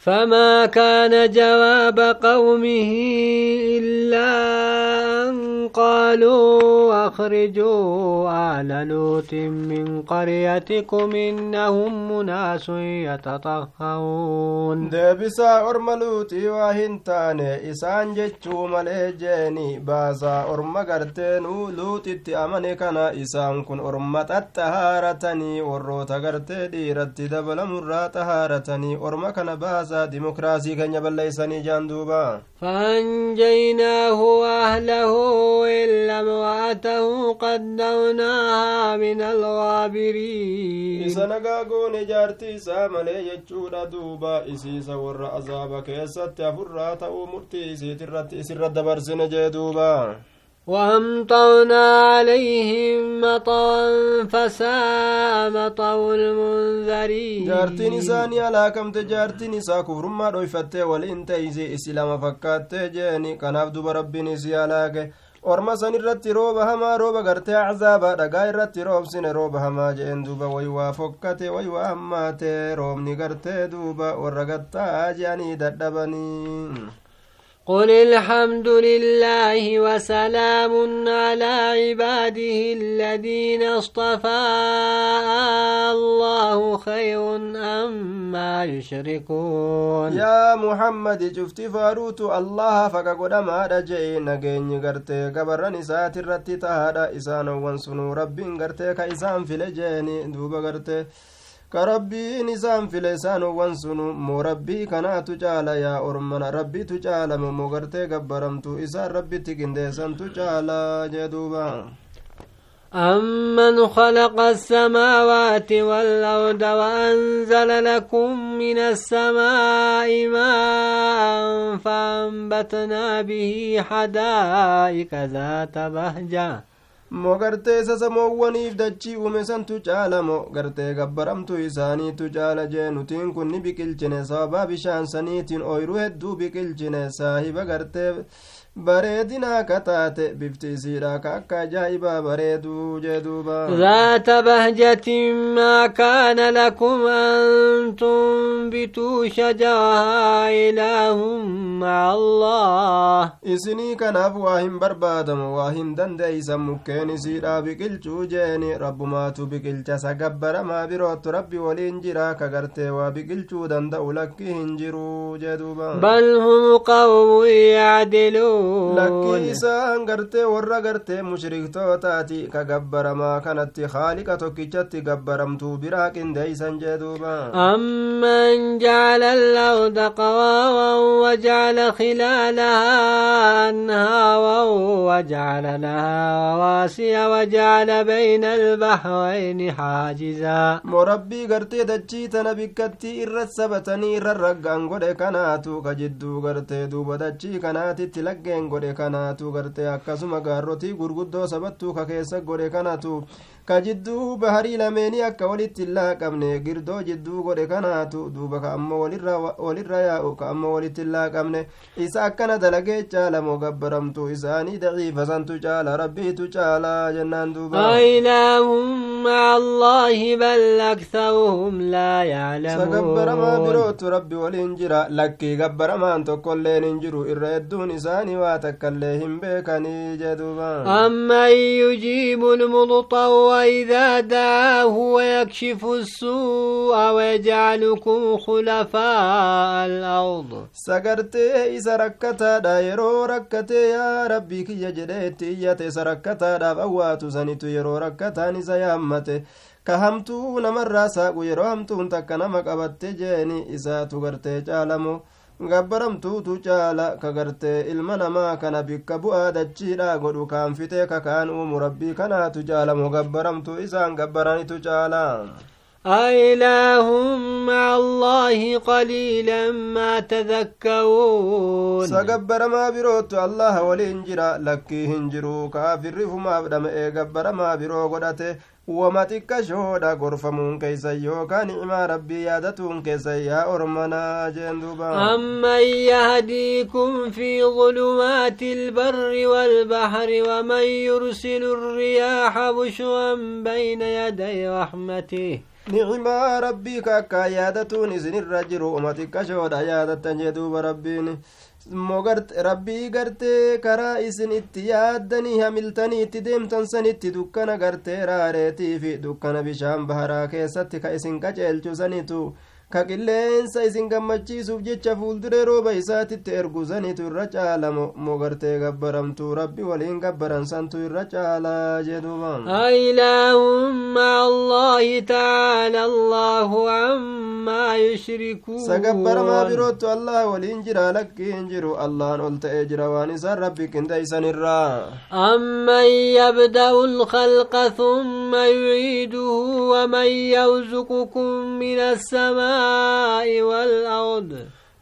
فما كان جواب قومه إلا أن قالوا أخرجوا آل لوط من قريتكم إنهم مناس يتطهرون. دبسا أرملوتي وهنتان إسان جتشو مليجيني باسا أرم قرتين لوط اتأمن كان إسان كن أرمت التهارتني وروت قرتي ديرت دبل مرات تهارتني. أرم كان باسا ديمقراسي كان يبليسني جاندوبا. فأنجيناه وأهله إلا امرأته قدرناها من الغابرين. إسانا قاقو جارتي سامالي يجود دوبا إسي سور أزابا كيسات أفرات أمورتي إسي ترات إسي رد برسن جدوبا وأمطرنا عليهم مطرا فساء مطر المنذرين جارتي نساني على كم تجارتي نسا كورما رويفتة والإنتايزي إسلام فكاتة تجاني كان عبد بربي نسي على orma san irratti rooba hamaa rooba gartee azaaba dhagaa irratti roobsine rooba hamaa jeen duuba way waa fokkate way waa hammaate roobni gartee duuba warra gattaa jeanii dadhabanii قل الحمد لله وسلام على عباده الذين اصطفى الله خير أما أم يشركون. يا محمد شفت فاروت الله فكقد ما رجعي نجيني قرتي قبرني سات الرتي تهدا إسان وانسنو ربين قرتي كإسان في لجاني دوب قرتي isaanowwan sunu moo rabbii kanaatu caala yaa ormana rabbitu caalamo moo gartee gabbaramtu isaan rabbitti qindeessantu caala jee duuba أمن خلق السماوات والأرض وأنزل لكم من السماء ماء فأنبتنا به حدائق ذات بهجة moo gartee isa samoowwaniif dachii uume santu caala moo gartee gabbaramtu isaaniitu caala jee nutiin kun ni biqilchine sababaa bishaan saniitiin ooyruu hedduu biqilchine saahiba gartee bareedinaa ka taate bifti isiidha ka akka ajaa'ibaa bareeduu jee duuba ذات بهجة ما كان لكم أن تنبتوا شجرها إله مع الله isinii kanaaf waa hin barbaadamu waa hin dandeeysan mukkeen isiidha biqilchuu jeeni rabbumaatu biqilcha sa gabbaramaa birootu rabbi waliin jira ka gartee waa biqilchuu danda'u lakki hin jiru jee duuba بل هم قوم يعدلون lakkii isaan gartee warra gartee mushriktootati ka gabbaramaa kanatti haaliqa tokkichatti gabbaramtuu biraa qindeeysan jee duuba أمن جعل الأرض قرارا وجعل خلالها أنهارا وجعل لها رواسي وجعل بين البحرين حاجزا moo rabbii gartee dachii tana bikkattii irra sabatanii irra raggaan godhe kanaatu ka jidduu gartee duuba dachii kanaatitti laggeen godhe kanaatu gartee akkasuma gaarrotii gurguddoo sabattuu ka keessa godhe kanatu ka jidduu baharii lameenii akka walitti hin laaqamne girdoo jidduu godhe kanaatu duuba ka amma walirra yaa'u ka amma walitti hin laaqamne isa akkana dalagee caalamoo gabbaramtu isaanii daciifa santu caala rabbiitu caala jennaan duuba أإله مع الله بل أكثرهم لا sagabbaramaa يعلمون birootu rabbi waliin jira lakkii gabbaramaan tokkolleen hin jiru irra hedduun isaanii أما يجيب المضطر إذا دعاه ويكشف السوء ويجعلكم خلفاء الأرض. سقرت إسركتا دائرو ركتا يا ربي كي يجريت إيات سركتا دابوات سنت يرو ركتا نزيامت كهمتو نمر راسا ويرو همتو انتك نمك أبت إذا تغرت جالمو gabbaramtuutu caala ka gartee ilma namaa kana bikka bu'aa dachiidha godhu kaan fitee ka kaan uumu rabbii kanaatu caalamu gabbaramtu isaan gabbaranitu caala أإله مع الله قليلا ما تذكرون birootu allaha waliin jira lakkii hin jiru kaafirri fumaaf dhama'ee gabbaramaa biroo godhate wama xiqqashoodha gorfamuun keeysan yookaan ni'imaa rabbii yaadatuun keessan yaa ormanaa jeen duuba أمن يهديكم في ظلمات البر والبحر ومن يرسل الرياح بشرا بين يدي رحمته nicimaa rabbii ka akkaa yaadatuun isinirra jiru uma xiqqashoodha yaadattan jee duuba rabbiin rabbii gartee karaa isin itti yaaddanii hamiltanii itti deemtan sanitti dukkana gartee raareetii fi dukkana bishaan baharaa keessatti ka isin qaceelchu sanitu ka qilleensa isin gammachiisuuf jecha fuulduree rooba isaatitti ergusanitu irra caala moo gartee gabbaramtu rabbi waliin gabbaran santu irra caalaa jedhuba ilaahum maca allaahi tacaala allaahu cammaa yushrikuun sagabbaramaa birootu allah waliin jira lakkiin jiru allahan ol ta'ee jira waan isaan rabbi qindeeysanirraa amman yabda'u lkalqa thumma yuciiduhu waman yarzuqukum min assamaa والأرض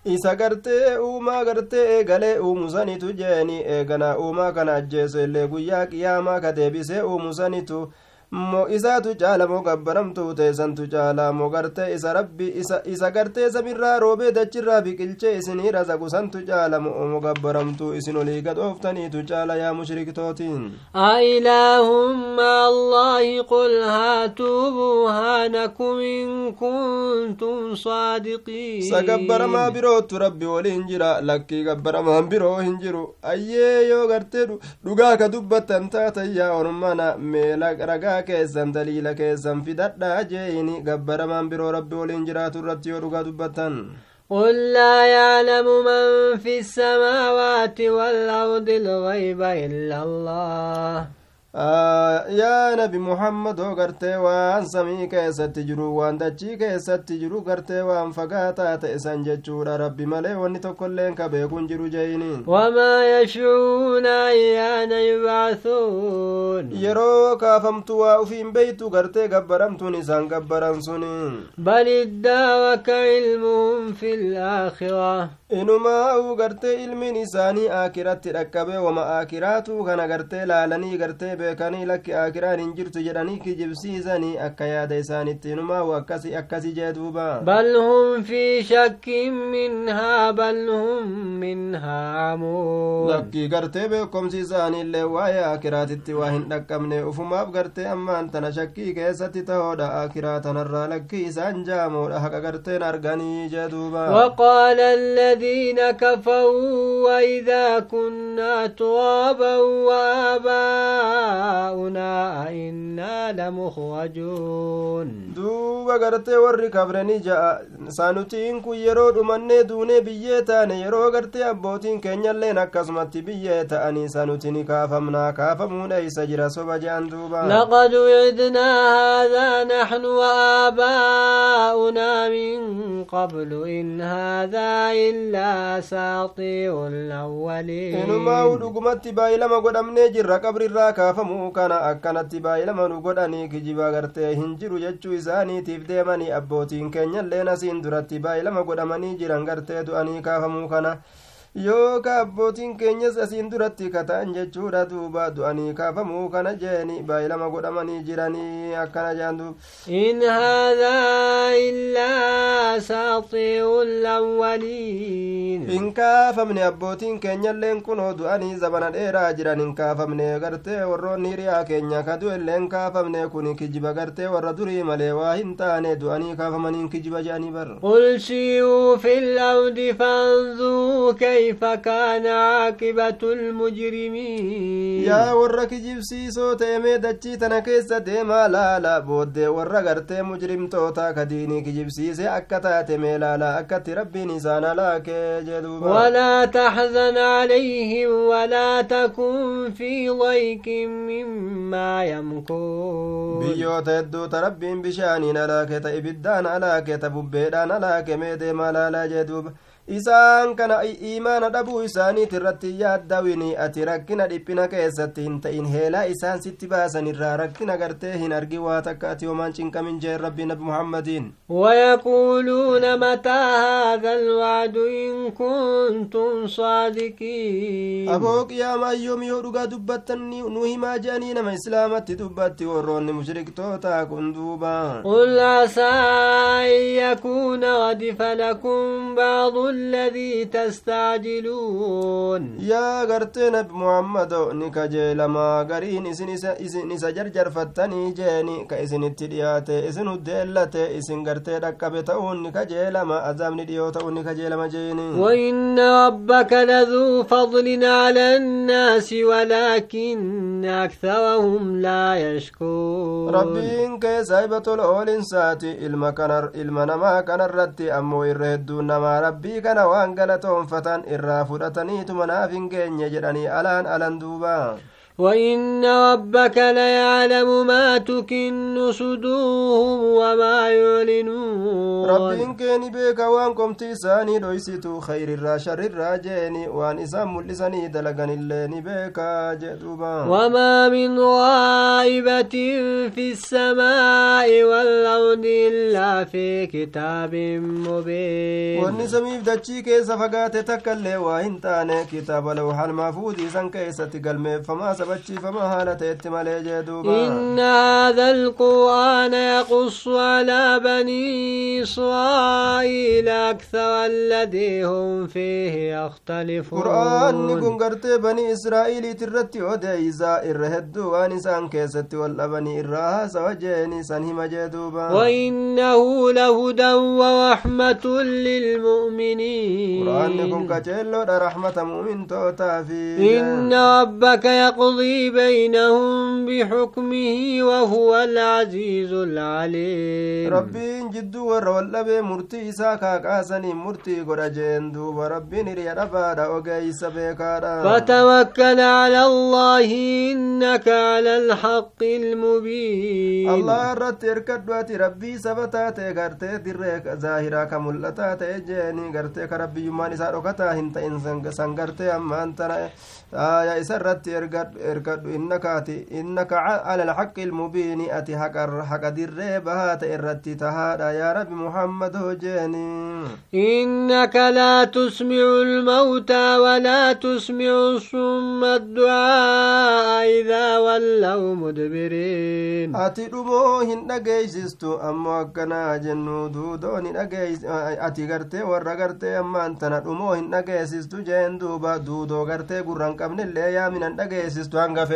isa gartee uumaa gartee eegalee uumusanitu jeeni eeganaa uumaa kana ajjeese illee guyyaa qiyaamaa ka deebisee uumusanitu mo isaatu caala moo gabbaramtuu teessantu caala moo gartee isa rabbi isa gartee samirraa roobee dachirraa biqilchee isinii razaqu santu caala mo gabbaramtuu isin olii gadhooftaniitu caala yaa mushriktootiin أإله مع الله قل هاتوا برهانكم إن كنتم صادقين سقبرما بروت ربي ولين جرا لكي قبرما برو هنجرو أيه يو غرتي دقاك دبتا تاتا يا ورمانا ميلا رقا ragaa keessan daliila keessan fidadhaa jeeyini gabbaramaan biroo rabbi waliin jiraatu irratti yoo dhugaa dubbattan قل لا يعلم من في السماوات والأرض الغيب إلا الله yaa nabi muhammadoo gartee waan samii keessatti jiru waan dachii keessatti jiru gartee waan fagaataa ta'e san jechuudha. Rabbi malee wanni tokkoilleen ka beekun jiru jeyiniin wamaa yashcuuna ayyaana yubcathuun yeroo kaafamtu waa ufiin beeytu gartee gabbaramtuun isaan gabbaran suni. Bal iddaawaka cilmuhum fi laakhira inumaa'u gartee ilmiin isaanii aakiratti dhaqqabe wama aakiraatu kana gartee laalanii gartee beekanii lakki aakiraan hin jirtu jedhanii kijibsiisanii akka yaada isaanitti inumaa'u akkasi akkasi jee duuba bal hum fi shakkin minhaa bal hum minhaa camuun lakkii gartee beekomsi isaaniillee waa'ee aakiraatitti waa hin dhaqqabne ufumaaf gartee ammaan tana shakkii keessatti tahoodha aakiraa tanarraa lakkii isaan jaamoodha haqa garteen arganii jee duuba الذين كفروا وإذا كنا ترابا abbaa'unaa innaa lamukhrajuun duuba gartee warri kabranii ja'a sanutiin kun yeroo dhumannee duunee biyyee taane yeroo gartee abbootiin keenyalleen akkasumatti biyyee ta'anii sanuti ni kaafamnaa kaafamuun eeysa jira soba je'an duuba laqad ucidnaa haadaa naxnu waaabbaa'unaa min qablu in haadaa illaa saaxiiru lawwaliin inumaa u dhugumatti baay'ilama godhamnee jirra qabrirraa kaafa kaafamuu kana akkanatti baay'ilama nu godhanii kijiba gartee hin jiru jechuu isaaniitiif deemanii abbootiin keenyalleen asiin duratti baay'ilama godhamanii jiran gartee du'anii kaafamuu kana yooka abbootiin keenyas asiin duratti kata'an jechuudha. Duuba du'anii kaafamuu kana jeeni. Baay'ilama godhamanii jiranii akkana jean in haadaa illaa asaatiiru lawwaliin hin kaafamne abbootiin keenyalleen kunoo du'anii zabana dheeraa jiran hin kaafamne gartee warroonni hiriyaa keenya ka du'elleen kaafamne kun kijiba gartee warra durii malee waa hin taane du'anii kaafamaniin kijiba je'anii bar qul siiruu fi lardi fanzuruu كيف كان عاقبة المجرمين؟ يا ورا كجبسيسو تيمي دچي تنا كيسا ديما لا لا بود ورا غرتي مجرم توتا كديني كجبسيسي أكتا تيمي لا لا أكت ربي نسانا لا كجدوبا ولا تحزن عليهم ولا تكن في ضيق مما يمكون. بيوت يدو تربين بشانين لاك تإبدان لاك تببيدان لاك ميدي ما لا لا جدوبا isaan kana imaana dhabuu isaaniit irratti yaaddawini ati rakkina dhiphina keessatti hin ta'in heelaa isaan sitti baasan irraa rakkina gartee hin argi waa takka ati homaan cinqamin jeen rabbi nabi muhammadiin ويقولون متى هذا الوعد إن كنتم صادقين أبو قياما يوم يودغا دبتن نوهي ما جاني نما إسلامت دبت ورون مشرك توتا كندوبا قل عسى أن يكون ردف لكم بعض الذي تستعجلون. يا غرتن محمد نك جل ما غرين اسن اسن سجر فتني جاني كاسن تديات اسن دلت اسن غرت دكبت اون نك جل ما اعظم نديوت اون نك ما جيني. وإن ربك لذو فضل على الناس ولكن أكثرهم لا يشكرون. ربين كيسايبه اول انساتي المكنر المنما كنرتي أمو يردون ما ربيك kana waan galatoonfatan irraa fudhataniituma naaf hin geenye jedhanii alaan alan duuba وإن ربك ليعلم ما تكن صدورهم وما يعلنون رب كان بيك وانكم تيساني ليستو خير الراشر الراجيني وان إسام ملساني دلقان اللين بيك جدوبان وما من غائبة في السماء والأرض إلا في كتاب مبين وان إسامي بدأتشي كيسا فقاتي تكالي وانتاني كتاب لوحال محفوظ إسان تقلمي فما سبب إن هذا القرآن يقص على بني إسرائيل أكثر الذي هم فيه يختلفون. قرآن نقوم بني إسرائيل ترتي ودعي زائر رهدو ونسان كيستي والأبني إراها سوجه نسان هما وإنه لهدى ورحمة للمؤمنين. قرآن نقوم رحمة مؤمن توتا في إن ربك يقص يقضي بينهم بحكمه وهو العزيز العليم. ربي جد ور مرتي ساكا كاسني مرتي غرجين دوب ربي نري ربا اوغيس فتوكل على الله إنك على الحق المبين. الله رتر كدوات ربي سبتا تغرت ديرك ظاهرا كملتا تجني غرت كربي يماني سارو كتا هنت إنسان سانغرت أمان ترى آه، يا اسرت ارغد ارغد إنك انك alhaqi ilmubiini ati haqa dirree bahaa ta'e irratti tahaadha yaa rabbi muhammadoo jeeni إنك لا تسمع الموتى ولا تسمع الصم الدعاء إذا ولوا مدبرين ati dhumoo hin dhageeysistu ammoo akkanaa jennu duudoo ni dhageeys ati gartee warra gartee ammaan tana dhumoo hin dhageessistu jeen duuba duudoo gartee gurran qabnillee yaaminan dhageessistu hanga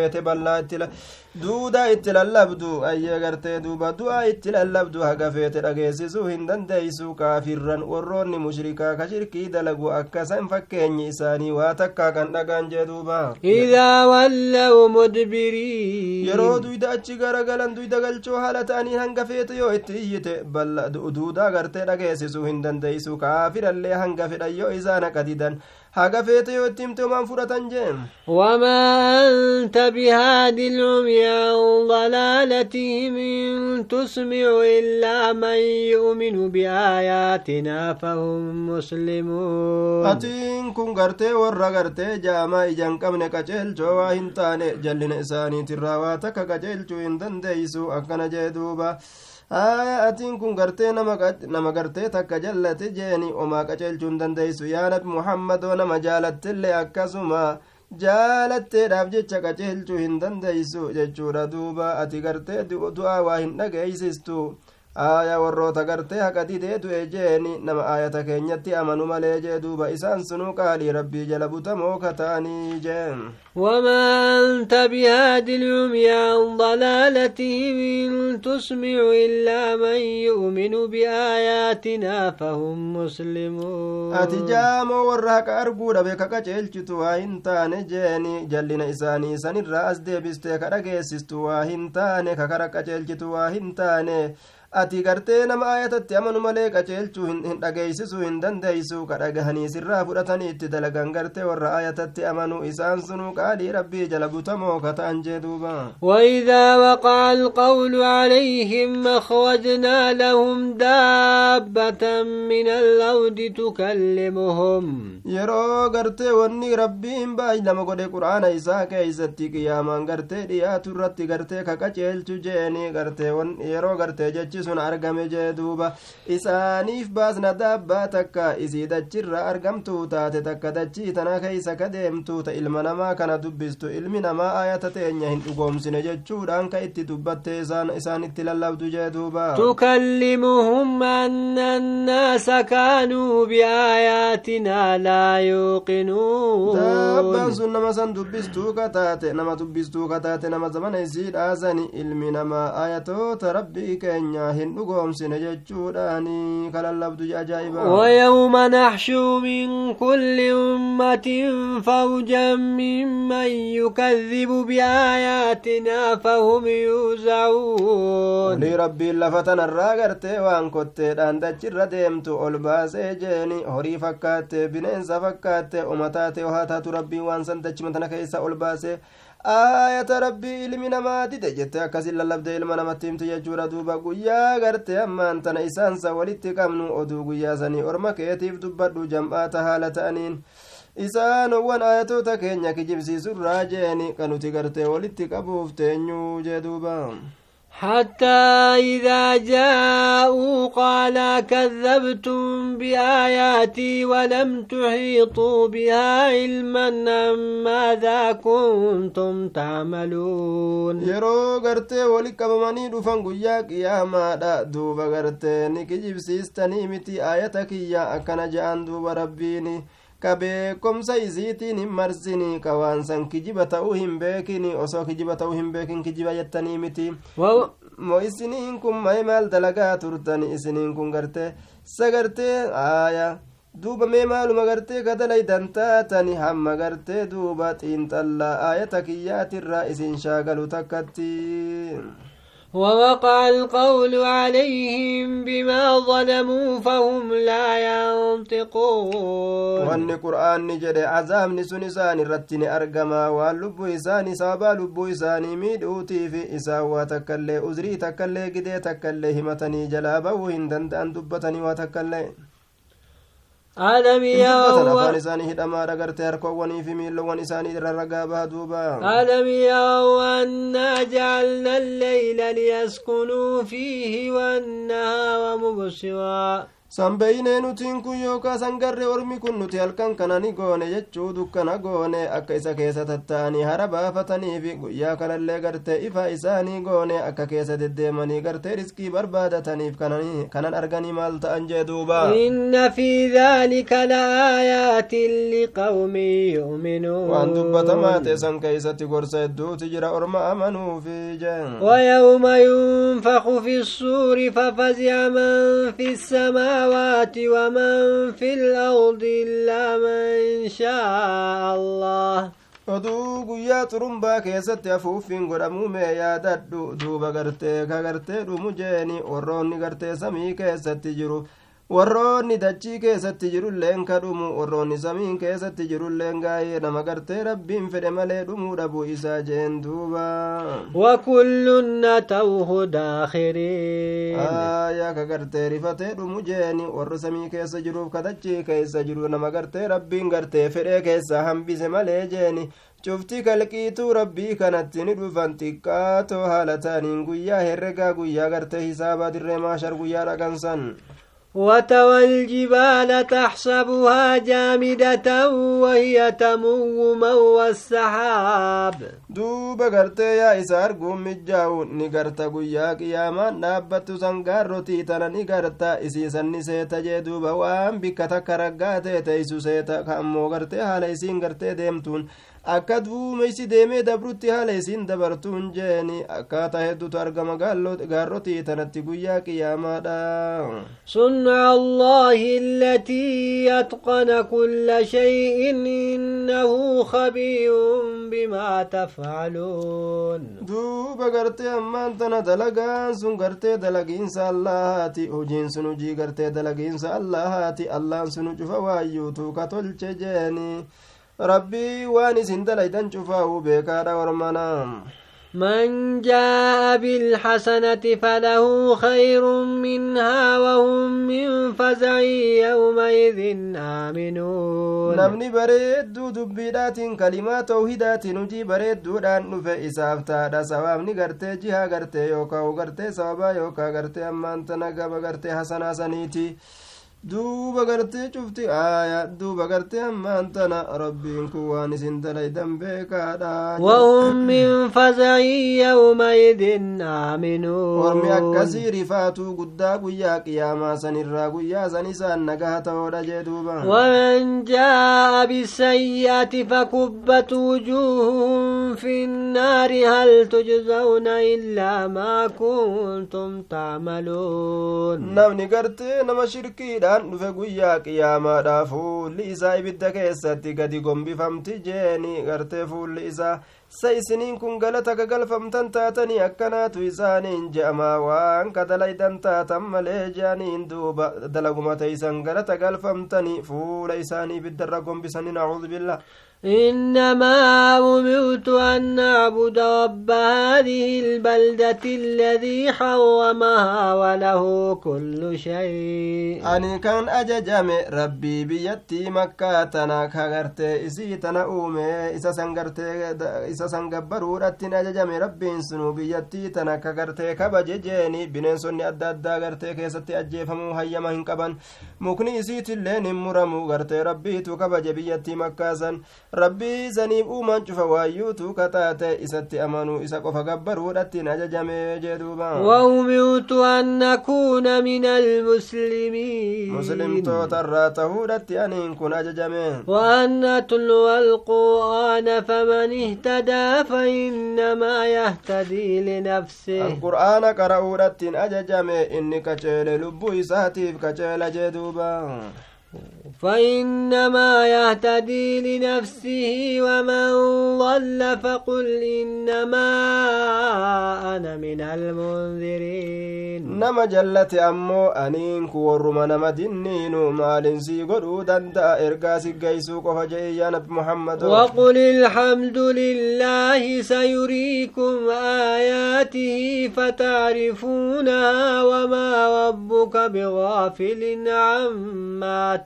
duuda itti lallabdu ayyee gartee duuba. Du'a itti lallabdu haga feete dhageessisuu hin dandeeysu kaafirran warroonni mushrikaa ka shirkii dalagu akkasan fakkeenyi isaanii waa takkaa kan dhagaan jee duuba. Yeroo duyda achi garagalan duyda galchoo haala ta'anii hanga feete yoo itti iyyite duuda gartee dhageessisuu hin dandeeysu kaafirallee hanga fedhan yoo isaana qadidan haga feete yoo itti himte homaan fudhatan jeen وما أنت بهاد العمي عن ضلالتهم إن تسمع إلا من يؤمن بآياتنا فهم مسلمون atiin kun gartee warra gartee jaamaa ijaan qabne qaceelchoo waa hin taane jallina isaaniitirraa waa takka qaceelchuu hin dandeeysu akkana jee duuba aya atiin kun gartee nama gartee takka jallate jeeni omaa qaceelchuu hin dandeeysu yaa nabi muhammadoo nama jaalattillee akkasuma jaalatteedhaaf jecha qaceelchuu hin dandeeysu jechuudha duuba ati gartee du'aa waa hin dhageeysistu aayaa warroota gartee haqa didee du'e jeeni nama aayata keenyatti amanu malee jee duuba isaan sunuu qaalii rabbii jala butamoo ka ta'anii jeen وما أنت بهاد العمي عن ضلالتهم إن تسمع إلا من يؤمن بآياتنا فهم مسلمون ati jaamoo warra haqa arguudha beeka qaceelchitu waa hin taane jeeni jallina isaanii sanirraa as deebistee ka dhageessistu ati gartee nama aayatatti amanu malee qaceelchuu hin dhageeysisuu hin dandeeysu ka dhagahanii sirraa fudhatanii itti dalagan gartee warra aayatatti amanu isaan sunuu qaalii rabbii jala butamoo ka ta'an jee duuba وإذا وقع القول عليهم أخرجنا لهم دابة من الأرض تكلمهم yeroo gartee wanni rabbiin baay'ilama godhe qur'aana isaa keeysatti qiyaamaan gartee dhiyaatu irratti gartee ka qaceelchu jeeni gartee yeroo gartee jechi wanti sun argame jee duuba isaaniif baasna daabbaa takka isii dachirra argamtuu taate takka dachii tana keeysa ka deemtuu ta ilma namaa kana dubbistu ilmi namaa ayata teenya hin dhugoomsine jechuudhaan ka itti dubbatte isaan itti lallabdu jee duuba tukallimuhum anna annaasa kaanuu biaayaatinaa laa yuuqinuun daabbaan sun nama san dubbistuu ka taate nama dubbistuu ka taate nama zamana isii dhaasani ilmi namaa ayatoota rabbii keenya hin dhugoomsine jechuudhaani kalallabdu ajaa'iba ويوم نحشو من كل أمة فوجا ممن يكذب بآياتنا فهم يوزعون olii rabbiin lafa tanarraa gartee waan kotteedhaan dachirra deemtu ol baasee jeeni horii fakkaatte bineensa fakkaatte umataate hohaa taatu rabbiin waan san dachima tana keessa ol baasee aayata rabbii ilmi namaa dide jette akkasin lallabdee ilma namatti himtu jechuudha. Duuba guyyaa garte ammaan tana isaansa walitti qabnu oduu guyyaa sanii orma keetiif dubbadhu jam'aata haala ta'aniin. Isaan owwan ayatoota keenya kijibsiisurraa jeeni kan nuti gartee walitti qabuuf teenyuu jee duuba حتى إذا جاءوا قال كذبتم بآياتي ولم تحيطوا بها علما أم ماذا كنتم تعملون yeroo gartee wali qabamanii dhufan guyyaa qiyaamaadha duuba gartee ni kijibsiistanii miti ayata kiyya akkana je'an duuba rabbiini ka beekomsa isiitiin hin marsini ka waan san kijiba ta'uu hin beekini osoo kijiba ta'uu hin beekin kijiba jettanii miti mo isiniin kun mae maal dalagaa turtani isiniin kun gartee sagartee aaya duuba mee maaluma gartee ka dalaydan taatani hamma gartee duuba xiinxallaa aayata kiyyaatirraa isin shaagalu takkatti ووقع القول عليهم بما ظلموا فهم لا ينطقون. وأن القرآن نجد عزام نسون سان رتني ارغما ولب يسان سابا لب يسان ميدوتي في إسا وتكل أزري تكل قد تكل همتني جلابه وين دند ان دبتني وتكل ألم duuba ألم يروا أنا جعلنا الليل ليسكنوا فيه والنهار مبصرا sanbeeynee nutiin kun yookaa sangarre ormi kun nuti halkan kana ni goone jechuu dukkana goone akka isa keessa tatta'anii hara baafataniifi guyyaa kanallee gartee ifa isaanii goone akka keessa deddeemanii gartee riskii barbaadataniif kanan arganii maal ta'an jee duuba إن في ذلك لآيات لقوم waan يؤمنون dubbatamaa ta'e san keeysatti gorsa hedduuti jira orma amanuufi jeen ويوم ينفخ في الصور ففزع من في السماوات ومن في الأرض إلا من شاء الله oduu guyyaa xurumbaa keessatti afuuffiin godhamuu mee yaadadhu duuba gartee ka gartee dhumu jeeni warroonni gartee samii keessatti jiru warroonni dachii keessatti jirulleen ka dhumu warroonni samiin keessatti jirulleen gaa'ee nama gartee rabbiin fedhe malee dhumuu dhabuu isaa jeen duuba وكل أتوه داخرين aayaa ka gartee rifatee dhumu jeeni warra samii keessa jiruuf ka dachii keessa jiru nama gartee rabbiin gartee fedhee keessaa hambise malee jeeni cufti kalqiituu rabbii kanatti ni dhufan xiqqaatoo haala ta'aniin guyyaa herregaa guyyaa gartee hisaabaa dirree maashar guyyaa dhagansan وترى الجبال تحسبها جامدة وهي تمر مر السحاب yaa isa arguun mijjaa'u ni garta guyyaa qiyaamaan dhaabbattu san gaarrotii tana ni garta isiisan ni seeta jee duuba waan bikka takka raggaa ta'e teeysu akka duumeysi deemee dabrutti haala isiin dabartuun jeeni akkaataa hedduutu argama gaarrotii tanatti guyyaa qiyaamaadha صنع الله التي يتقن كل شيء إنه خبير بما تفعلون duuba gartee ammaan tana dalagaan sun gartee dalagiinsa allahaati hojiin sun hujii gartee dalagiinsa allahaati allaan sun cufa waayyuutu ka tolche jeeni rabbii waan isin dalaydan cufaa'u beekaadha من جاء بالحسنة فله خير منها وهم من فزع يومئذ آمنون نمني بريد دبيدات كلمات توحيدات نجي بريد دودان نفع إساف تادا سوامني غرتي جها غرتي يوكا وغرتي سوابا يوكا غرتي أمان تنقب غرتي حسنا سنيتي duuba gartee cufti aaya duuba gartee ammaan tana rabbiin kun waan isin dalaydan beekaadha. Wahum min fazaci yawmaidin aaminuun ormi akkasii rifaatuu guddaa guyyaa qiyaamaa sanirraa guyyaa san isaan nagaha ta'oodha jee duuba. Waman jaa'a bisayyi'ati fakubbat wujuuhum fi nnaari hal tujzawna illaa maa kuntum tacmaluun namni gartee nama shirkiidha isaan dhufe guyyaa qiyaamaadha fuulli isaa ibidda keessatti gadi gombifamti jeeni gartee fuulli isaa sa isiniin kun galata gagalfamtan taatanii akkanaatu isaaniin je'amaa waan ka dalaydan taatan malee je'aniin duuba dalaguma teeysan galata galfamtanii fuula isaanii ibiddarra gombisanii nacuudu billah إنما أمرت أن أعبد رب هذه البلدة الذي حرمها وله كل شيء أني كان أججم ربي بيتي مكة تنا كغرت إسي تنا أومي إسا سنغرت إسا سنغبرو رتين أججم ربي سنو بيتي تنا كغرت كبججيني بنين سني أدى أدى غرت كيستي أجيفمو هيما هنقبن مكني إسي تلين مرمو غرت ربي تو كبج بيتي مكة سن rabbii saniif uumaan cufa waayyuutu kataate isatti amanuu isa qofa gabbaruudhattiin ajajamee jee duuba waumirtu an nakuuna min almuslimiin muslimtoota irraa tahuudhatti aniin kun ajajame وأن أتلو القرآن فمن اهتدى فإنما يهتدي لنفسه. القرآن قرأودت أججم إني كجيل لبو إساتيف كجيل جدوبا. فإنما يهتدي لنفسه ومن ضل فقل إنما أنا من المنذرين. نما جلت أمو أنين كورما نما دنين مال سيقروا دندا إرقاسي قيسو قفجي يا نبي محمد. وقل الحمد لله سيريكم آياته فتعرفونها وما ربك بغافل عما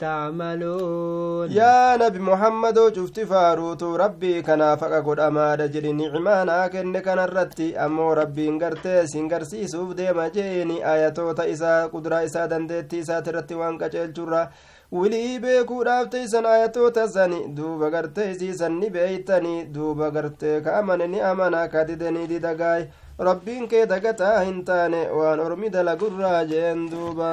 تعملون يا نبي محمد شفت فاروت ربي كنا فقا قد أماد جري نعمانا كن كان الرتي أمو ربي انقرتي سنقرسي سوف ديما جيني آياتوتا إسا قدرا إسا دندتي إسا ترتي وانقا جرا wilii beekuudhaaf teeysan ayatoota sani duuba gartee isiisan ni beeytanii duuba gartee ka amane ni amana ka didanii didagaay rabbiin kee dagataa hin taane waan ormi dalagurraa jeen duuba